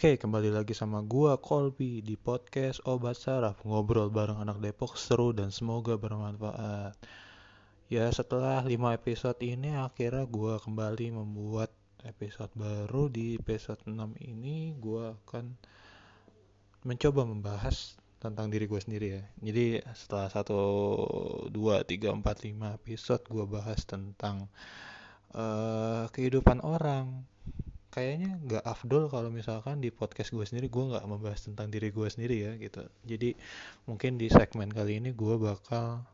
Oke, kembali lagi sama gua Colby di podcast Obat Saraf, ngobrol bareng anak Depok seru dan semoga bermanfaat. Ya, setelah 5 episode ini akhirnya gua kembali membuat episode baru di episode 6 ini gua akan mencoba membahas tentang diri gue sendiri ya. Jadi setelah 1 2 3 4 5 episode gua bahas tentang uh, kehidupan orang, kayaknya nggak afdol kalau misalkan di podcast gue sendiri. Gue nggak membahas tentang diri gue sendiri ya gitu. Jadi mungkin di segmen kali ini gue bakal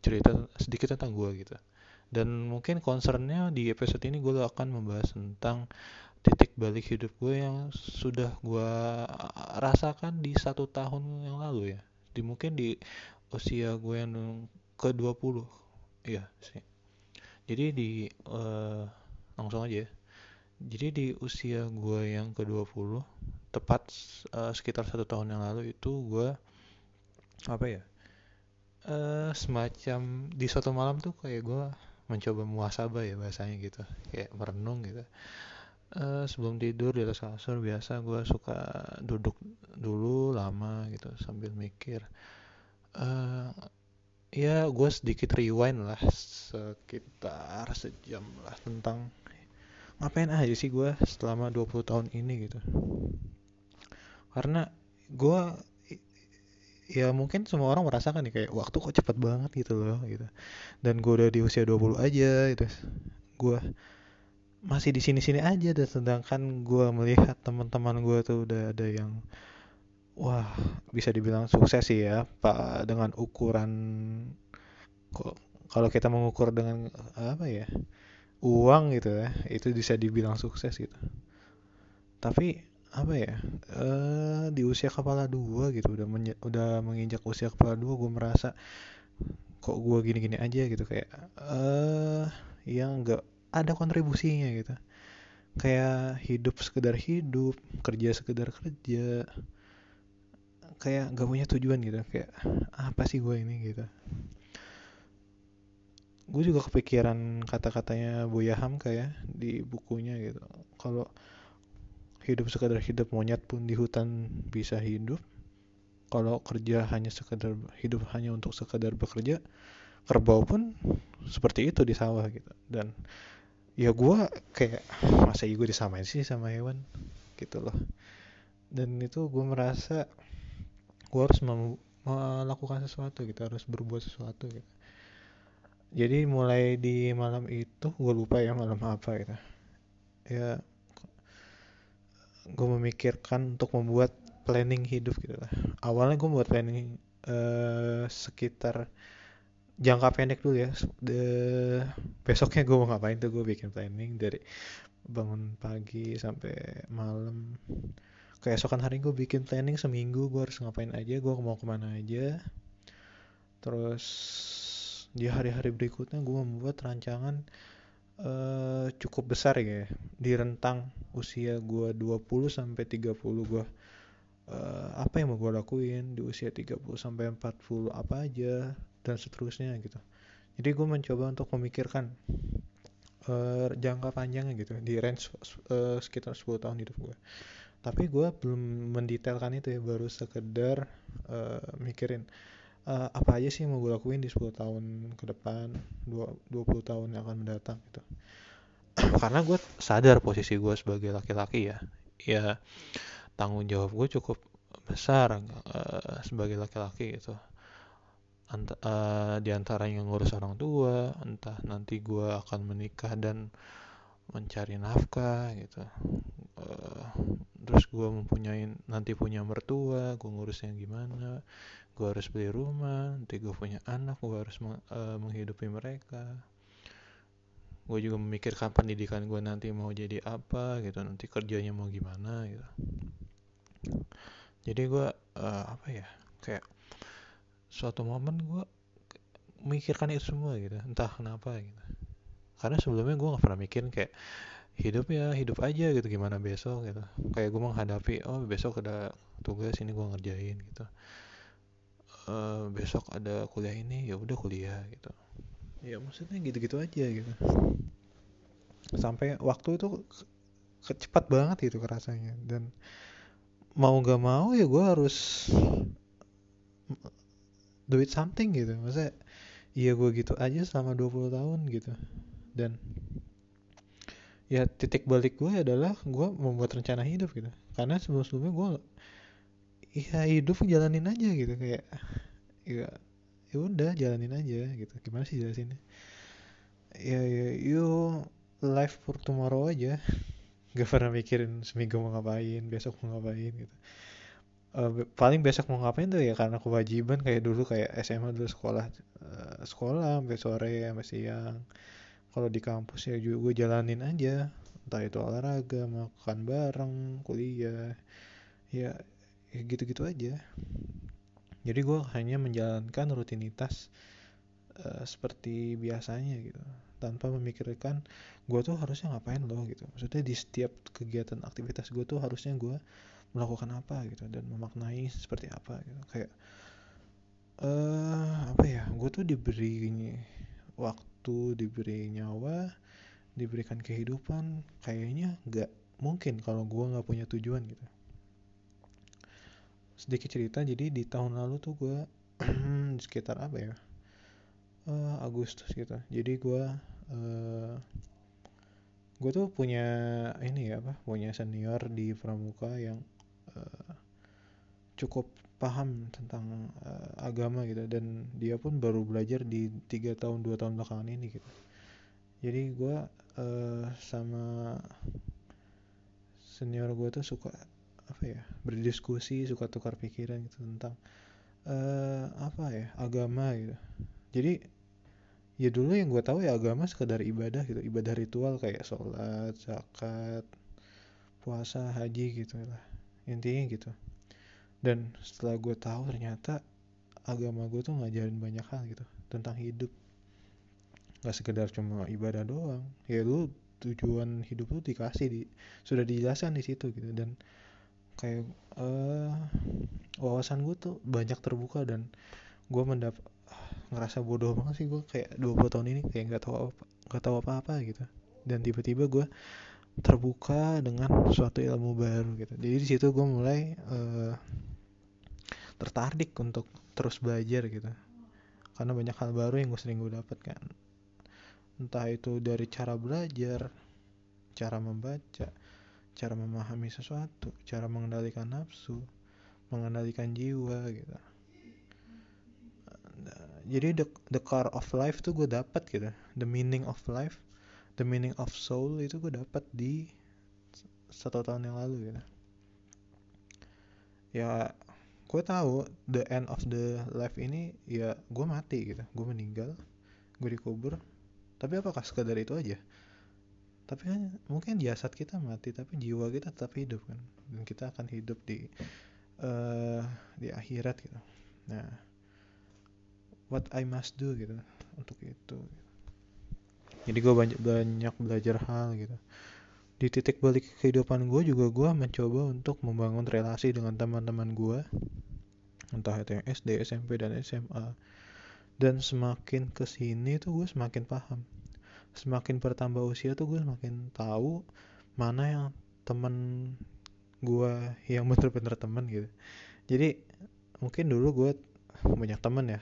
cerita sedikit tentang gue gitu. Dan mungkin concernnya di episode ini gue akan membahas tentang titik balik hidup gue yang sudah gue rasakan di satu tahun yang lalu ya. Di mungkin di usia gue yang ke 20 iya sih. Jadi di uh, langsung aja ya jadi di usia gue yang ke-20 tepat uh, sekitar satu tahun yang lalu itu gue apa ya uh, semacam di suatu malam tuh kayak gue mencoba muasabah ya bahasanya gitu kayak merenung gitu. Uh, sebelum tidur di atas kasur biasa gue suka duduk dulu lama gitu sambil mikir. Uh, ya gue sedikit rewind lah sekitar sejam lah tentang ngapain aja sih gue selama 20 tahun ini gitu. Karena gue ya mungkin semua orang merasakan nih kayak waktu kok cepet banget gitu loh gitu. Dan gue udah di usia 20 aja gitu. Gue masih di sini-sini aja dan sedangkan gue melihat teman-teman gue tuh udah ada yang wah bisa dibilang sukses sih ya pak dengan ukuran kalau kita mengukur dengan apa ya uang gitu ya itu bisa dibilang sukses gitu. Tapi apa ya uh, di usia kepala dua gitu udah udah menginjak usia kepala dua gue merasa kok gue gini-gini aja? gitu kayak uh, yang nggak ada kontribusinya gitu. Kayak hidup sekedar hidup kerja sekedar kerja kayak gak punya tujuan gitu kayak apa sih gue ini? gitu gue juga kepikiran kata-katanya Buya Hamka ya di bukunya gitu. Kalau hidup sekadar hidup monyet pun di hutan bisa hidup. Kalau kerja hanya sekedar hidup hanya untuk sekadar bekerja kerbau pun seperti itu di sawah gitu. Dan ya gue kayak masa gue disamain sih sama hewan? Gitu loh. Dan itu gue merasa gue harus melakukan sesuatu gitu harus berbuat sesuatu gitu jadi mulai di malam itu gue lupa ya malam apa gitu. Ya gue memikirkan untuk membuat planning hidup gitu lah. Awalnya gue membuat planning uh, sekitar jangka pendek dulu ya. De, besoknya gue mau ngapain tuh gue bikin planning dari bangun pagi sampai malam. Keesokan hari gue bikin planning seminggu gue harus ngapain aja gue mau ke mana aja. Terus di hari-hari berikutnya gue membuat rancangan uh, cukup besar ya di rentang usia gue 20 sampai 30 gue uh, apa yang mau gue lakuin di usia 30 sampai 40 apa aja dan seterusnya gitu. Jadi gue mencoba untuk memikirkan uh, jangka panjangnya gitu di range uh, sekitar 10 tahun hidup gue tapi gue belum mendetailkan itu ya baru sekedar uh, mikirin uh, apa aja sih yang mau gue lakuin di 10 tahun ke depan 20 tahun yang akan mendatang gitu. Karena gue sadar posisi gue sebagai laki-laki ya ya tanggung jawab gue cukup besar uh, sebagai laki-laki gitu. Ant uh, di antara yang ngurus orang tua entah nanti gue akan menikah dan mencari nafkah gitu. Uh, terus gue mempunyai nanti punya mertua gue ngurusnya gimana gue harus beli rumah nanti gue punya anak gue harus meng, uh, menghidupi mereka. Gue juga memikirkan pendidikan gue nanti mau jadi apa gitu nanti kerjanya mau gimana gitu. Jadi gue uh, apa ya kayak suatu momen gue memikirkan itu semua gitu entah kenapa gitu. Karena sebelumnya gue gak pernah mikirin kayak hidup ya hidup aja gitu gimana besok gitu. Kayak gue menghadapi oh besok ada tugas ini gue ngerjain gitu uh, besok ada kuliah ini ya udah kuliah gitu. Ya maksudnya gitu-gitu aja gitu. Sampai waktu itu kecepat banget gitu kerasanya. Dan mau gak mau ya gue harus do it something gitu. Maksudnya iya gue gitu aja selama 20 tahun gitu. Dan ya titik balik gue adalah gue membuat rencana hidup gitu. Karena sebelum sebelumnya gue ya hidup jalanin aja gitu kayak ya ya udah jalanin aja gitu. Gimana sih jelasinnya? Ya ya you life for tomorrow aja. Gak pernah mikirin seminggu mau ngapain besok mau ngapain gitu. Uh, paling besok mau ngapain tuh ya karena kewajiban kayak dulu kayak SMA dulu sekolah uh, sekolah sampai sore sampai siang. Kalau di kampus ya juga gue jalanin aja. Entah itu olahraga makan bareng kuliah. Ya, ya gitu-gitu aja. Jadi gue hanya menjalankan rutinitas uh, seperti biasanya gitu. Tanpa memikirkan gue tuh harusnya ngapain loh gitu. Maksudnya di setiap kegiatan aktivitas gue tuh harusnya gue melakukan apa gitu dan memaknai seperti apa gitu. Kayak uh, apa ya gue tuh diberi waktu diberi nyawa diberikan kehidupan kayaknya nggak mungkin kalau gue nggak punya tujuan gitu sedikit cerita. Jadi di tahun lalu tuh gue sekitar apa ya? Uh, Agustus gitu. Jadi gue uh, gue tuh punya ini ya apa punya senior di pramuka yang uh, cukup paham tentang uh, agama gitu. Dan dia pun baru belajar di tiga tahun dua tahun belakangan ini gitu. Jadi gue uh, sama senior gue tuh suka apa ya berdiskusi suka tukar pikiran gitu tentang uh, apa ya agama gitu. Jadi ya dulu yang gue tahu ya agama sekedar ibadah gitu ibadah ritual kayak sholat zakat puasa haji gitu lah intinya gitu. Dan setelah gue tahu ternyata agama gue tuh ngajarin banyak hal gitu tentang hidup. Nggak sekedar cuma ibadah doang ya lu tujuan hidup lu dikasih di sudah dijelaskan di situ gitu. Dan kayak uh, wawasan gue tuh banyak terbuka dan gue mendapat ngerasa bodoh banget sih gue kayak 20 tahun ini kayak nggak tahu apa nggak tahu apa-apa gitu. Dan tiba-tiba gue terbuka dengan suatu ilmu baru gitu. Jadi di situ gue mulai uh, tertarik untuk terus belajar gitu. Karena banyak hal baru yang gue sering gue dapat kan entah itu dari cara belajar cara membaca cara memahami sesuatu cara mengendalikan nafsu mengendalikan jiwa gitu. Jadi the the car of life tuh gue dapat gitu. The meaning of life the meaning of soul itu gue dapat di satu tahun yang lalu gitu. Ya gue tahu the end of the life ini ya gue mati gitu. Gue meninggal gue dikubur. Tapi apakah sekadar itu aja tapi kan mungkin jasad kita mati tapi jiwa kita tetap hidup kan. Dan kita akan hidup di uh, di akhirat gitu. Nah what I must do gitu untuk itu jadi gue banyak banyak belajar hal gitu. Di titik balik kehidupan gue juga gue mencoba untuk membangun relasi dengan teman-teman gue entah itu yang SD, SMP dan SMA dan semakin ke sini tuh gue semakin paham semakin bertambah usia tuh gue semakin tahu mana yang teman gue yang bener-bener teman gitu. Jadi mungkin dulu gue banyak teman ya.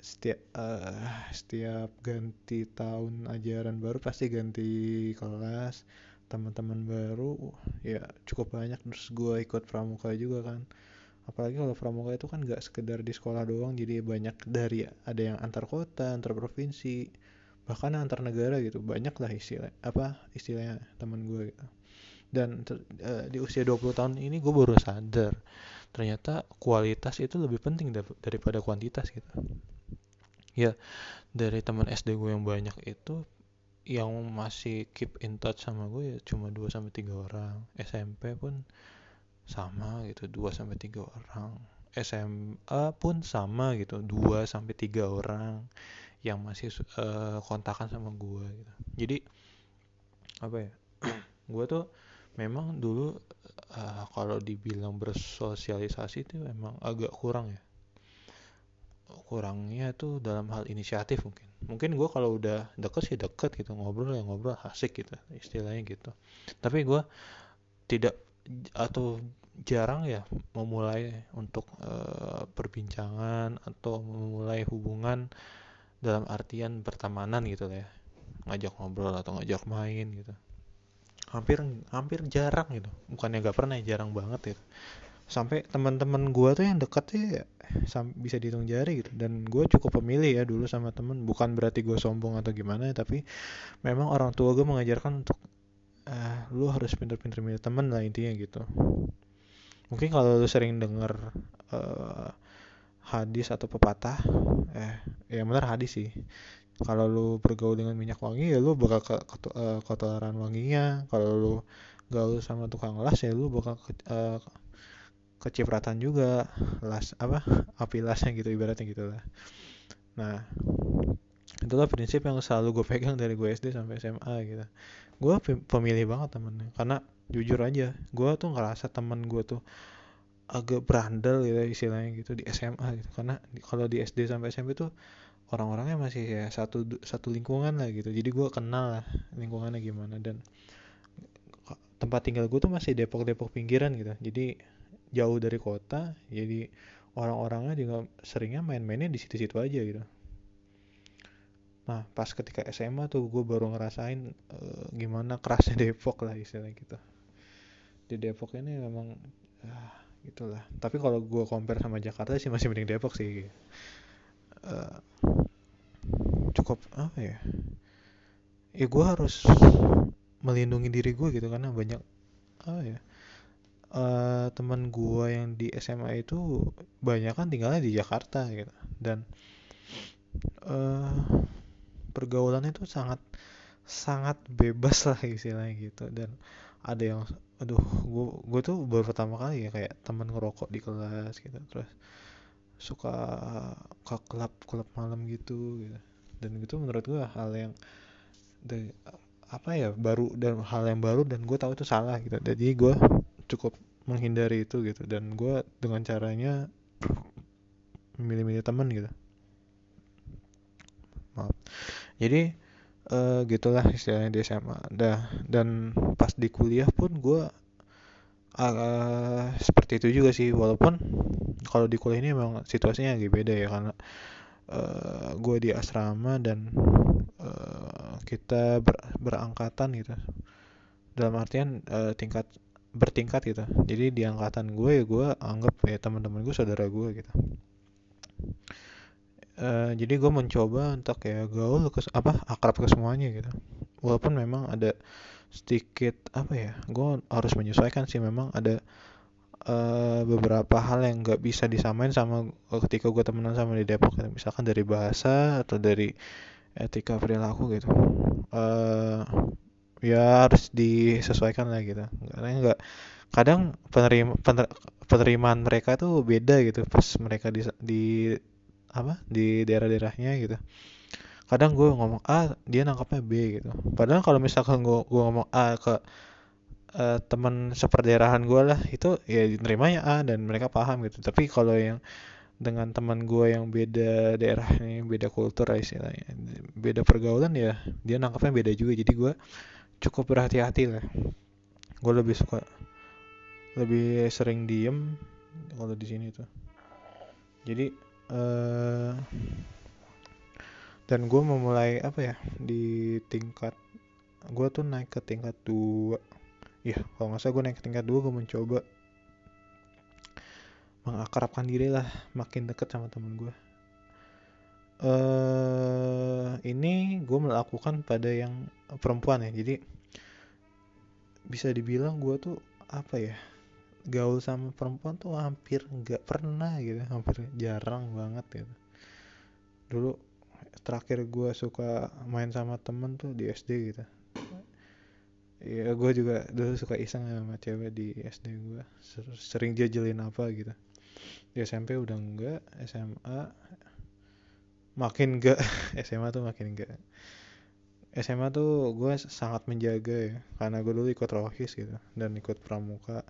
Setiap uh, setiap ganti tahun ajaran baru pasti ganti kelas teman-teman baru ya cukup banyak. Terus gue ikut pramuka juga kan. Apalagi kalau pramuka itu kan gak sekedar di sekolah doang jadi banyak dari ada yang antar kota antar provinsi bahkan antar negara gitu banyak lah istilah apa istilahnya teman gue gitu. Dan uh, di usia 20 tahun ini gue baru sadar ternyata kualitas itu lebih penting daripada kuantitas gitu. Ya dari teman SD gue yang banyak itu yang masih keep in touch sama gue ya cuma 2 sampai 3 orang. SMP pun sama gitu 2 sampai 3 orang. SMA pun sama gitu 2 sampai 3 orang yang masih uh, kontakan sama gue gitu. Jadi apa ya gue tuh memang dulu uh, kalau dibilang bersosialisasi itu memang agak kurang ya. Kurangnya tuh dalam hal inisiatif mungkin. Mungkin gue kalau udah deket sih deket gitu ngobrol ya ngobrol asik gitu istilahnya gitu. Tapi gue tidak atau jarang ya memulai untuk uh, perbincangan atau memulai hubungan dalam artian pertemanan gitu ya. Ngajak ngobrol atau ngajak main gitu. Hampir hampir jarang gitu. Bukannya gak pernah jarang banget gitu. Sampai teman-teman gue tuh yang deket sih ya, bisa dihitung jari gitu. Dan gue cukup pemilih ya dulu sama temen. Bukan berarti gue sombong atau gimana tapi memang orang tua gue mengajarkan untuk uh, lu harus pinter-pinter milih temen lah intinya gitu. Mungkin kalau lu sering denger uh, hadis atau pepatah eh ya benar hadis sih. Kalau lu bergaul dengan minyak wangi ya lu bakal ke, kotoran wanginya. Kalau lu gaul sama tukang las ya lu bakal ke, uh, kecipratan juga. Las apa api lasnya gitu ibaratnya gitu lah. Nah itulah prinsip yang selalu gue pegang dari gue SD sampai SMA gitu. Gue pemilih banget temennya. Karena jujur aja gue tuh ngerasa temen gue tuh agak berandal gitu istilahnya gitu di SMA gitu. Karena kalau di SD sampai SMP tuh orang-orangnya masih ya satu satu lingkungan lah gitu. Jadi gue kenal lah lingkungannya gimana dan tempat tinggal gue tuh masih Depok Depok pinggiran gitu. Jadi jauh dari kota jadi orang-orangnya juga seringnya main-mainnya di situ-situ aja gitu. Nah, pas ketika SMA tuh gue baru ngerasain uh, gimana kerasnya Depok lah istilahnya gitu. Di Depok ini memang uh, gitulah. Tapi kalau gue compare sama Jakarta sih masih mending Depok sih. Uh, cukup apa ya? Ya gue harus melindungi diri gue gitu karena banyak apa ya? Uh, teman gue yang di SMA itu banyak kan tinggalnya di Jakarta gitu dan uh, pergaulan itu sangat sangat bebas lah istilahnya gitu dan ada yang aduh gue gue tuh baru pertama kali ya kayak teman ngerokok di kelas gitu terus suka ke klub klub malam gitu gitu. Dan gitu menurut gue hal yang dari apa ya baru dan hal yang baru dan gue tahu itu salah gitu. Jadi gue cukup menghindari itu gitu. Dan gue dengan caranya memilih-milih teman gitu. Maaf. Jadi uh, gitulah istilahnya di SMA dah dan pas di kuliah pun gue uh, seperti itu juga sih. Walaupun kalau di kuliah ini memang situasinya agak beda ya karena uh, gue di asrama dan uh, kita ber, berangkatan gitu. Dalam artian uh, tingkat bertingkat gitu. Jadi di angkatan gue ya gue anggap ya teman-teman gue saudara gue gitu uh, jadi gue mencoba untuk ya gaul ke apa akrab ke semuanya gitu. Walaupun memang ada sedikit apa ya gue harus menyesuaikan sih. Memang ada uh, beberapa hal yang nggak bisa disamain sama ketika gue temenan sama di Depok gitu. misalkan dari bahasa atau dari etika perilaku gitu. Uh, ya harus disesuaikan lah gitu. Karena nggak kadang penerima pener, penerimaan mereka tuh beda gitu pas mereka di, di apa di daerah-daerahnya gitu. Kadang gue ngomong A dia nangkapnya B gitu. Padahal kalau misalkan gue gue ngomong A ke uh, teman seperdaerahan gue lah itu ya nerimanya A dan mereka paham gitu. Tapi kalau yang dengan teman gue yang beda daerah ini beda kultur istilahnya beda pergaulan ya dia nangkapnya beda juga. Jadi gue cukup berhati-hati lah. Gue lebih suka lebih sering diem kalau di sini tuh. Jadi uh, dan gue memulai apa ya di tingkat gue tuh naik ke tingkat dua. Ya kalau nggak salah gue naik ke tingkat dua gue mencoba mengakrabkan diri lah makin deket sama temen gue uh, ini gue melakukan pada yang perempuan ya jadi bisa dibilang gue tuh apa ya gaul sama perempuan tuh hampir nggak pernah gitu hampir jarang banget gitu. Dulu terakhir gue suka main sama temen tuh di SD gitu. Ya gue juga dulu suka iseng sama cewek di SD gue sering jajelin apa gitu. Di SMP udah enggak SMA makin enggak SMA tuh makin enggak SMA tuh gue sangat menjaga ya karena gue dulu ikut rohis gitu dan ikut pramuka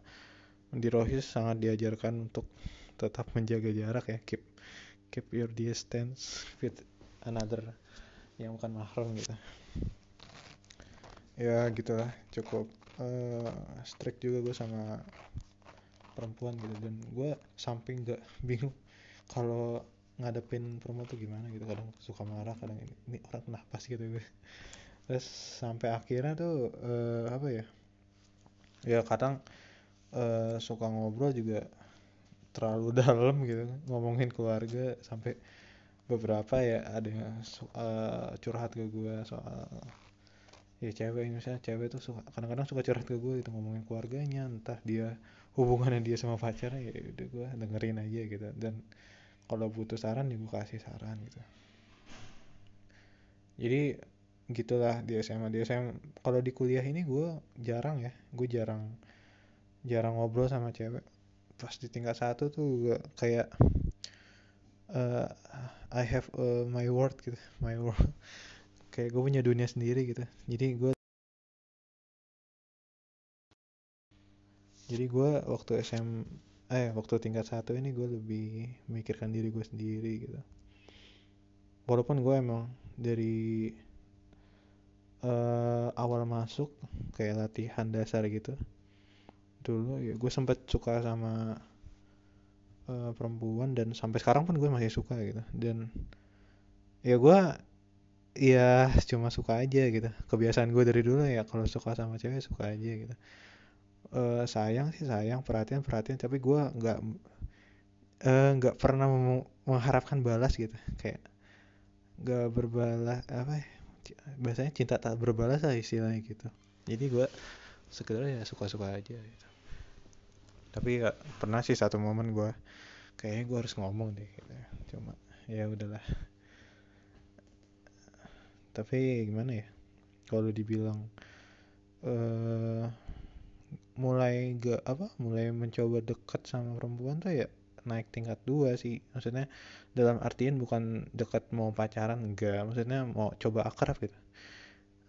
di Rohis sangat diajarkan untuk tetap menjaga jarak ya. Keep keep your distance with another yang bukan mahram gitu. Ya gitulah. Cukup uh, strict juga gue sama perempuan gitu. Dan gue samping gak bingung kalau ngadepin perempuan tuh gimana gitu. Kadang suka marah kadang ini, ini orang kenapa sih? gitu. Gue terus sampai akhirnya tuh uh, apa ya? Ya kadang uh, suka ngobrol juga terlalu dalam gitu. Ngomongin keluarga sampai beberapa ya ada yang uh, curhat ke gue soal ya cewek misalnya cewek tuh suka kadang-kadang suka curhat ke gue gitu ngomongin keluarganya entah dia hubungannya dia sama pacarnya ya udah gue dengerin aja gitu. Dan kalau butuh saran ya gue kasih saran gitu. Jadi gitulah di SMA di SMA kalau di kuliah ini gue jarang ya gue jarang jarang ngobrol sama cewek. Pas di tingkat satu tuh gue kayak uh, I have uh, my world gitu my world kayak gue punya dunia sendiri gitu. Jadi gue jadi gue waktu SM eh waktu tingkat satu ini gue lebih memikirkan diri gue sendiri gitu. Walaupun gue emang dari uh, awal masuk kayak latihan dasar gitu dulu ya gue sempet suka sama uh, perempuan dan sampai sekarang pun gue masih suka gitu. Dan ya gue ya cuma suka aja gitu. Kebiasaan gue dari dulu ya kalau suka sama cewek suka aja gitu. Uh, sayang sih sayang perhatian perhatian. Tapi gue nggak eh, nggak uh, pernah mengharapkan balas gitu. Kayak nggak berbalas apa ya biasanya cinta tak berbalas lah istilahnya gitu. Jadi gue sekedar ya suka-suka aja gitu tapi ya pernah sih satu momen gue kayaknya gue harus ngomong deh gitu. Cuma ya udahlah. Tapi gimana ya kalau dibilang uh, mulai gak apa mulai mencoba dekat sama perempuan tuh ya naik tingkat dua sih. Maksudnya dalam artian bukan dekat mau pacaran enggak maksudnya mau coba akrab gitu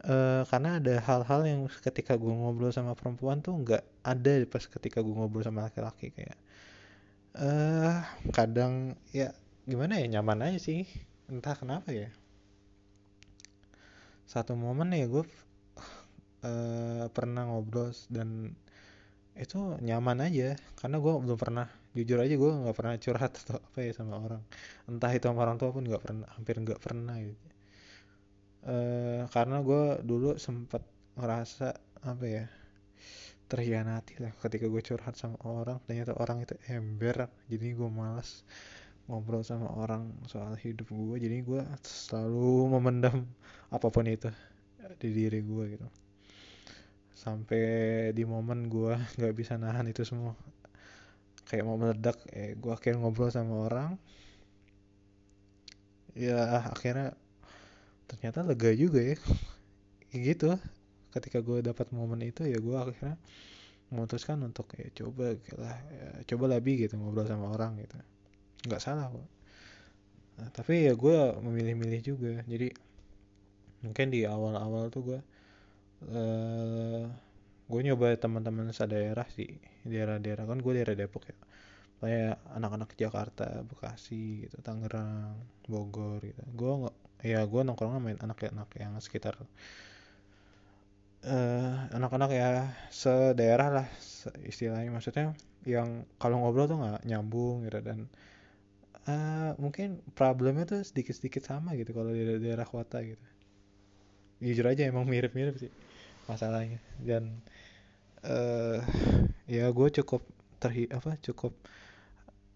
uh, karena ada hal-hal yang ketika gue ngobrol sama perempuan tuh nggak ada pas ketika gue ngobrol sama laki-laki kayak uh, kadang ya gimana ya nyaman aja sih. Entah kenapa ya. Satu momen ya gue uh, pernah ngobrol dan itu nyaman aja. Karena gue belum pernah jujur aja gue nggak pernah curhat atau apa ya sama orang. Entah itu sama orang tua pun nggak pernah hampir nggak pernah gitu uh, karena gue dulu sempat ngerasa apa ya terhianati lah ketika gue curhat sama orang. Ternyata orang itu ember jadi gue malas ngobrol sama orang soal hidup gue jadi gue selalu memendam apa pun itu di diri gue gitu. Sampai di momen gue nggak bisa nahan itu semua. Kayak mau meledak eh gue akhirnya ngobrol sama orang. Ya akhirnya ternyata lega juga ya. Gitu. Ketika gue dapat momen itu ya gue akhirnya memutuskan untuk ya coba lah ya, coba lebih gitu ngobrol sama orang gitu. Nggak salah kok nah, tapi ya gue memilih-milih juga. Jadi mungkin di awal-awal tuh gue uh, gue nyoba teman-teman daerah sih daerah-daerah. Kan gue daerah Depok ya. Kayak anak-anak Jakarta Bekasi gitu Tangerang Bogor gitu. Gue nggak ya gue nongkrong main anak-anak yang sekitar uh, anak-anak ya sedaerah lah istilahnya. Maksudnya yang kalau ngobrol tuh nggak nyambung gitu dan uh, mungkin problemnya tuh sedikit-sedikit sama gitu kalau di daerah kota gitu. Jujur aja emang mirip-mirip sih masalahnya dan uh, ya gue cukup terhi apa cukup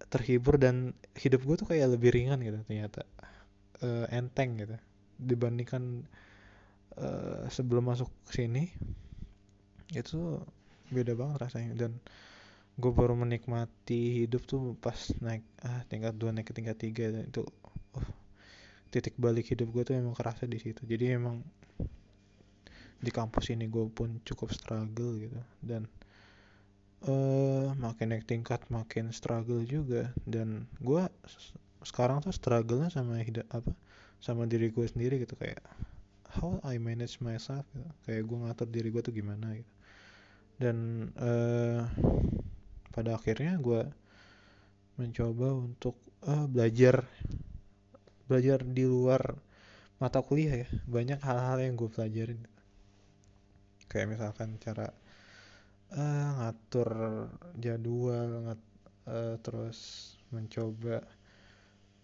terhibur dan hidup gue tuh kayak lebih ringan gitu ternyata uh, enteng gitu. Dibandingkan uh, sebelum masuk sini itu beda banget rasanya. Dan gue baru menikmati hidup tuh pas naik ah tingkat dua naik ke tingkat tiga itu uh, titik balik hidup gue tuh emang kerasa di situ. Jadi emang di kampus ini gue pun cukup struggle gitu. Dan uh, makin naik tingkat makin struggle juga. Dan gue sekarang tuh struggle-nya sama hidup apa sama diri gue sendiri gitu kayak how I manage myself gitu. kayak gue ngatur diri gue tuh gimana gitu. Dan uh, pada akhirnya gue mencoba untuk uh, belajar belajar di luar mata kuliah ya. Banyak hal-hal yang gue pelajarin. Kayak misalkan cara uh, ngatur jadwal ngat, uh, terus mencoba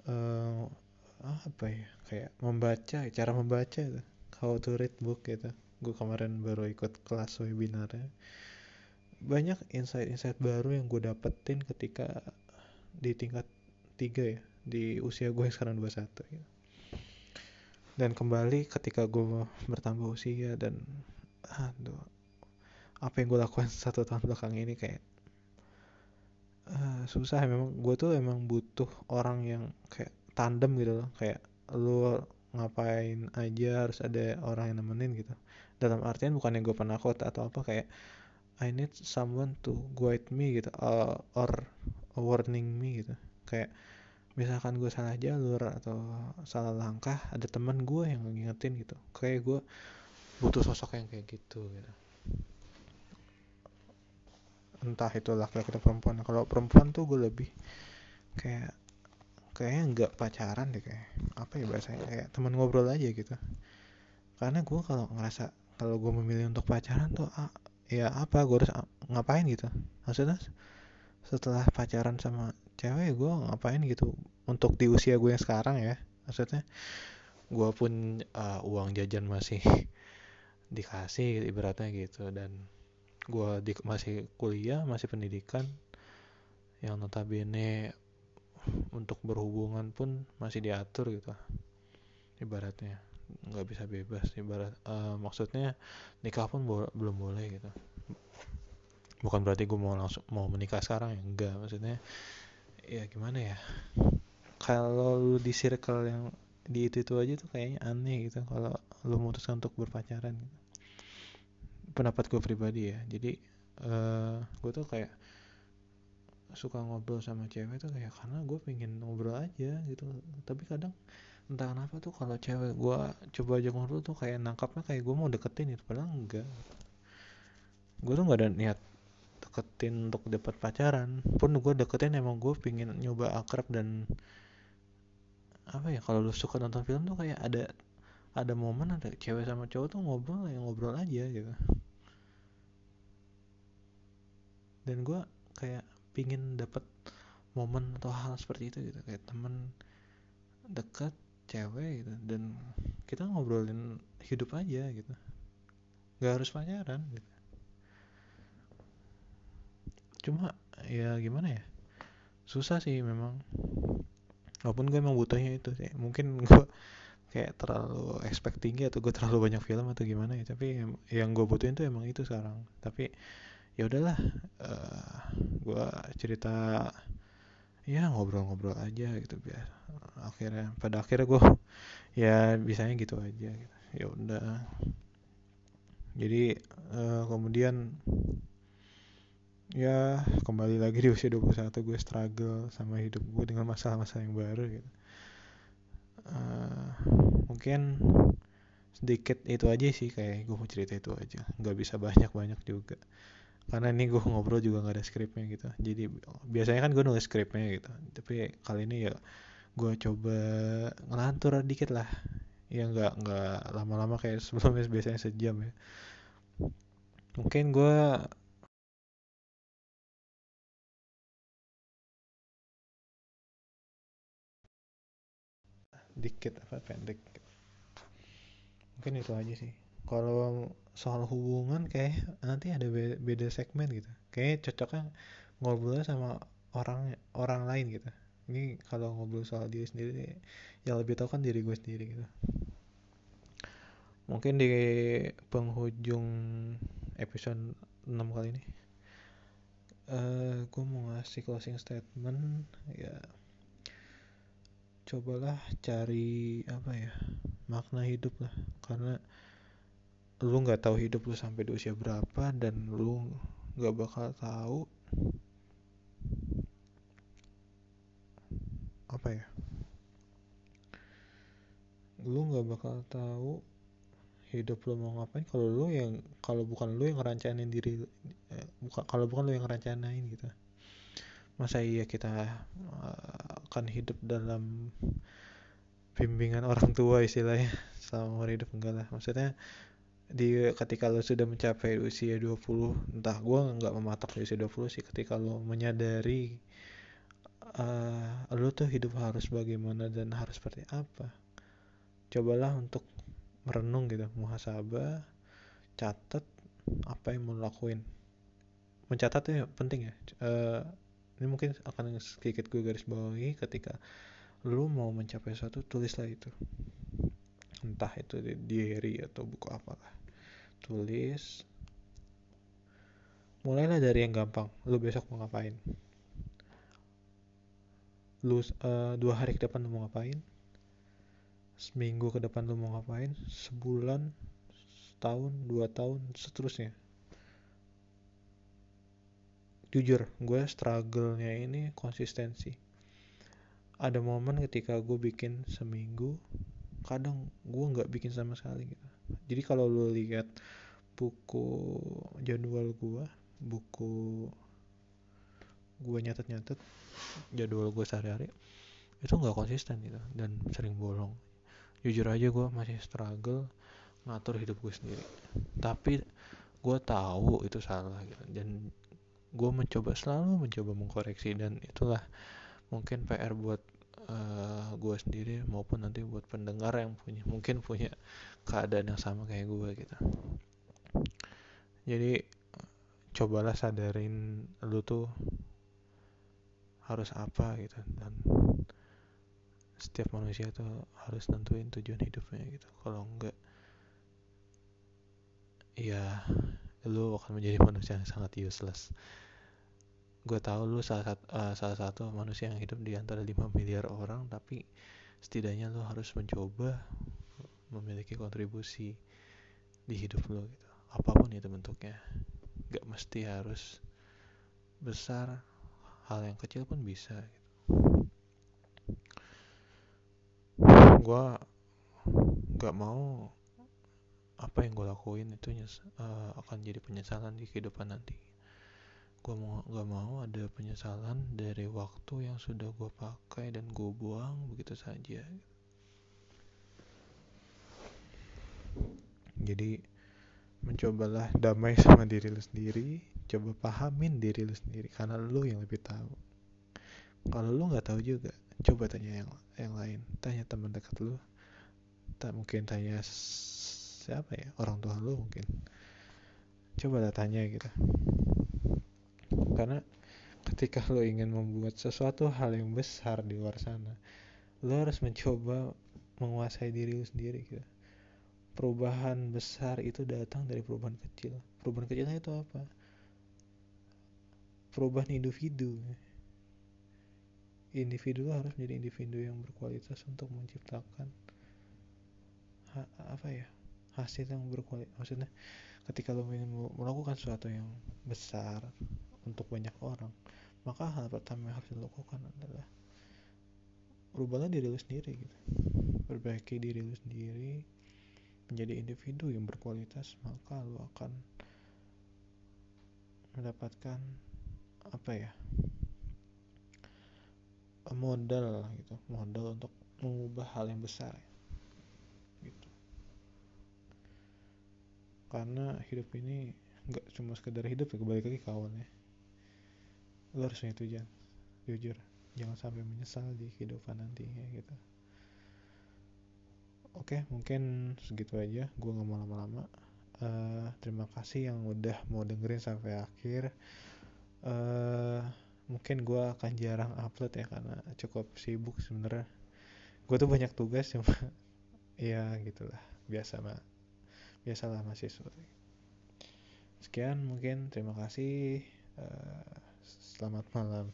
uh, apa ya? Kayak membaca cara membaca itu. How to read book gitu. Gue kemarin baru ikut kelas webinarnya. Banyak insight-insight baru yang gue dapetin ketika di tingkat tiga ya. Di usia gue yang sekarang 21 gitu. dan kembali ketika gue bertambah usia dan aduh apa yang gue lakukan satu tahun belakang ini kayak uh, susah memang gue tuh emang butuh orang yang kayak tandem gitu loh. Kayak lu ngapain aja harus ada orang yang nemenin gitu. Dalam artian bukan yang gue penakut atau apa kayak I need someone to guide me gitu uh, or warning me gitu. Kayak misalkan gue salah jalur atau salah langkah ada teman gue yang ngingetin gitu. Kayak gue butuh sosok yang kayak gitu gitu entah itu laki-laki atau perempuan. Kalau perempuan tuh gue lebih kayak kayaknya nggak pacaran deh kayak apa ya bahasanya kayak teman ngobrol aja gitu. Karena gue kalau ngerasa kalau gue memilih untuk pacaran tuh ah, ya apa gue harus ngapain gitu. Maksudnya setelah pacaran sama cewek gue ngapain gitu untuk di usia gue yang sekarang ya. Maksudnya gue pun uh, uang jajan masih dikasih ibaratnya gitu dan gue di, masih kuliah masih pendidikan yang notabene untuk berhubungan pun masih diatur gitu ibaratnya nggak bisa bebas ibarat uh, maksudnya nikah pun bo belum boleh gitu bukan berarti gue mau langsung mau menikah sekarang ya enggak maksudnya ya gimana ya kalau lu di circle yang di itu itu aja tuh kayaknya aneh gitu kalau lu memutuskan untuk berpacaran gitu. Pendapat gue pribadi ya. Jadi uh, gue tuh kayak suka ngobrol sama cewek tuh kayak karena gue pengen ngobrol aja gitu. Tapi kadang entah kenapa tuh kalau cewek gue coba aja ngobrol tuh kayak nangkapnya kayak gue mau deketin itu padahal enggak. Gue tuh nggak ada niat deketin untuk dapat pacaran. Pun gue deketin emang gue pengen nyoba akrab dan apa ya kalau lu suka nonton film tuh kayak ada ada momen ada cewek sama cowok tuh ngobrol yang ngobrol aja gitu. Dan gue kayak pingin dapat momen atau hal seperti itu gitu. Kayak temen dekat cewek gitu. Dan kita ngobrolin hidup aja gitu. Nggak harus pacaran gitu. Cuma ya gimana ya? Susah sih memang. Walaupun gue emang butuhnya itu sih. Mungkin gue kayak terlalu expect tinggi atau gue terlalu banyak film atau gimana ya. Tapi yang gue butuhin tuh emang itu sekarang. Tapi ya udahlah uh, gue cerita ya ngobrol-ngobrol aja gitu biar akhirnya pada akhirnya gue ya bisanya gitu aja gitu. ya udah. Jadi uh, kemudian ya kembali lagi di usia 21 gue struggle sama hidup gue dengan masalah-masalah yang baru gitu uh, mungkin sedikit itu aja sih kayak gue mau cerita itu aja. Nggak bisa banyak-banyak juga. Karena ini gue ngobrol juga nggak ada skripnya gitu. Jadi biasanya kan gue nulis skripnya gitu. Tapi kali ini ya gue coba ngelantur dikit lah. Ya nggak nggak lama-lama kayak sebelumnya biasanya sejam ya. Mungkin gue dikit apa pendek. Mungkin itu aja sih. Kalau soal hubungan kayak nanti ada beda segmen gitu. Kayak cocoknya ngobrol sama orang orang lain gitu. Ini kalau ngobrol soal diri sendiri yang lebih tahu kan diri gue sendiri gitu. Mungkin di penghujung episode 6 kali ini uh, gue mau ngasih closing statement ya cobalah cari apa ya makna hidup lah. Karena lu nggak tahu hidup lu sampai di usia berapa dan lu nggak bakal tahu apa ya lu nggak bakal tahu hidup lu mau ngapain kalau lu yang kalau bukan lu yang ngerancanain diri eh, bukan kalau bukan lu yang ngerancanain gitu masa iya kita uh, akan hidup dalam bimbingan orang tua istilahnya selama hidup enggak lah. Maksudnya di ketika lo sudah mencapai usia 20 entah gue nggak mematok di usia 20 sih ketika lo menyadari uh, lo tuh hidup harus bagaimana dan harus seperti apa cobalah untuk merenung gitu muhasabah catat apa yang mau lakuin. Mencatat ya penting ya uh, ini mungkin akan sedikit gue garis bawahi ketika lu mau mencapai sesuatu tulislah itu. Entah itu di diary atau buku apalah. Tulis. Mulailah dari yang gampang. Lu besok mau ngapain? Lu uh, dua hari ke depan lu mau ngapain? Seminggu ke depan lu mau ngapain? Sebulan setahun dua tahun seterusnya jujur gue struggle-nya ini konsistensi. Ada momen ketika gue bikin seminggu kadang gue nggak bikin sama sekali gitu. Jadi kalau lo lihat buku jadwal gue buku gue nyatet-nyatet jadwal gue sehari-hari itu nggak konsisten gitu dan sering bolong. Jujur aja gue masih struggle ngatur hidup gue sendiri. Tapi gue tahu itu salah gitu dan gue mencoba selalu mencoba mengkoreksi dan itulah mungkin PR buat uh, eh, gue sendiri maupun nanti buat pendengar yang punya mungkin punya keadaan yang sama kayak gue gitu. Jadi cobalah sadarin lu tuh harus apa gitu dan setiap manusia tuh harus nentuin tujuan hidupnya gitu. Kalau enggak ya lu akan menjadi manusia yang sangat useless. Gue tahu lu salah satu uh, salah satu manusia yang hidup di antara 5 miliar orang tapi setidaknya lu harus mencoba memiliki kontribusi di hidup lu gitu. Apa pun itu bentuknya. Gak mesti harus besar hal yang kecil pun bisa gitu. Gue gak mau apa yang gue lakuin itu uh, akan jadi penyesalan di kehidupan nanti. Gue mau gak mau ada penyesalan dari waktu yang sudah gue pakai dan gue buang begitu saja. Jadi mencobalah damai sama diri lu sendiri coba pahamin diri lu sendiri karena lu yang lebih tahu. Kalau lu nggak tahu juga coba tanya yang yang lain. Tanya teman dekat lu. Tak mungkin tanya siapa ya? Orang tua lu mungkin. Coba lah tanya gitu. Karena ketika lo ingin membuat sesuatu hal yang besar di luar sana lo harus mencoba menguasai diri lo sendiri gitu. Perubahan besar itu datang dari perubahan kecil. Perubahan kecilnya itu apa? Perubahan individu. Individu harus menjadi individu yang berkualitas untuk menciptakan apa ya hasil yang berkualitas maksudnya ketika lo ingin melakukan sesuatu yang besar untuk banyak orang maka hal pertama yang harus dilakukan adalah rubahlah diri lu sendiri gitu. Perbaiki diri lu sendiri menjadi individu yang berkualitas maka lu akan mendapatkan apa ya? Modal gitu modal untuk mengubah hal yang besar gitu karena hidup ini nggak cuma sekedar hidup ya kembali lagi kawan ya lo harus punya tujuan. Jujur jangan sampai menyesal di kehidupan nantinya gitu. Oke mungkin segitu aja. Gue nggak mau lama-lama. Uh, terima kasih yang udah mau dengerin sampai akhir. Uh, mungkin gue akan jarang upload ya karena cukup sibuk sebenarnya. Gue tuh banyak tugas cuma ya gitulah. Biasa mah biasalah mahasiswa sekian mungkin terima kasih uh, Selamat malam.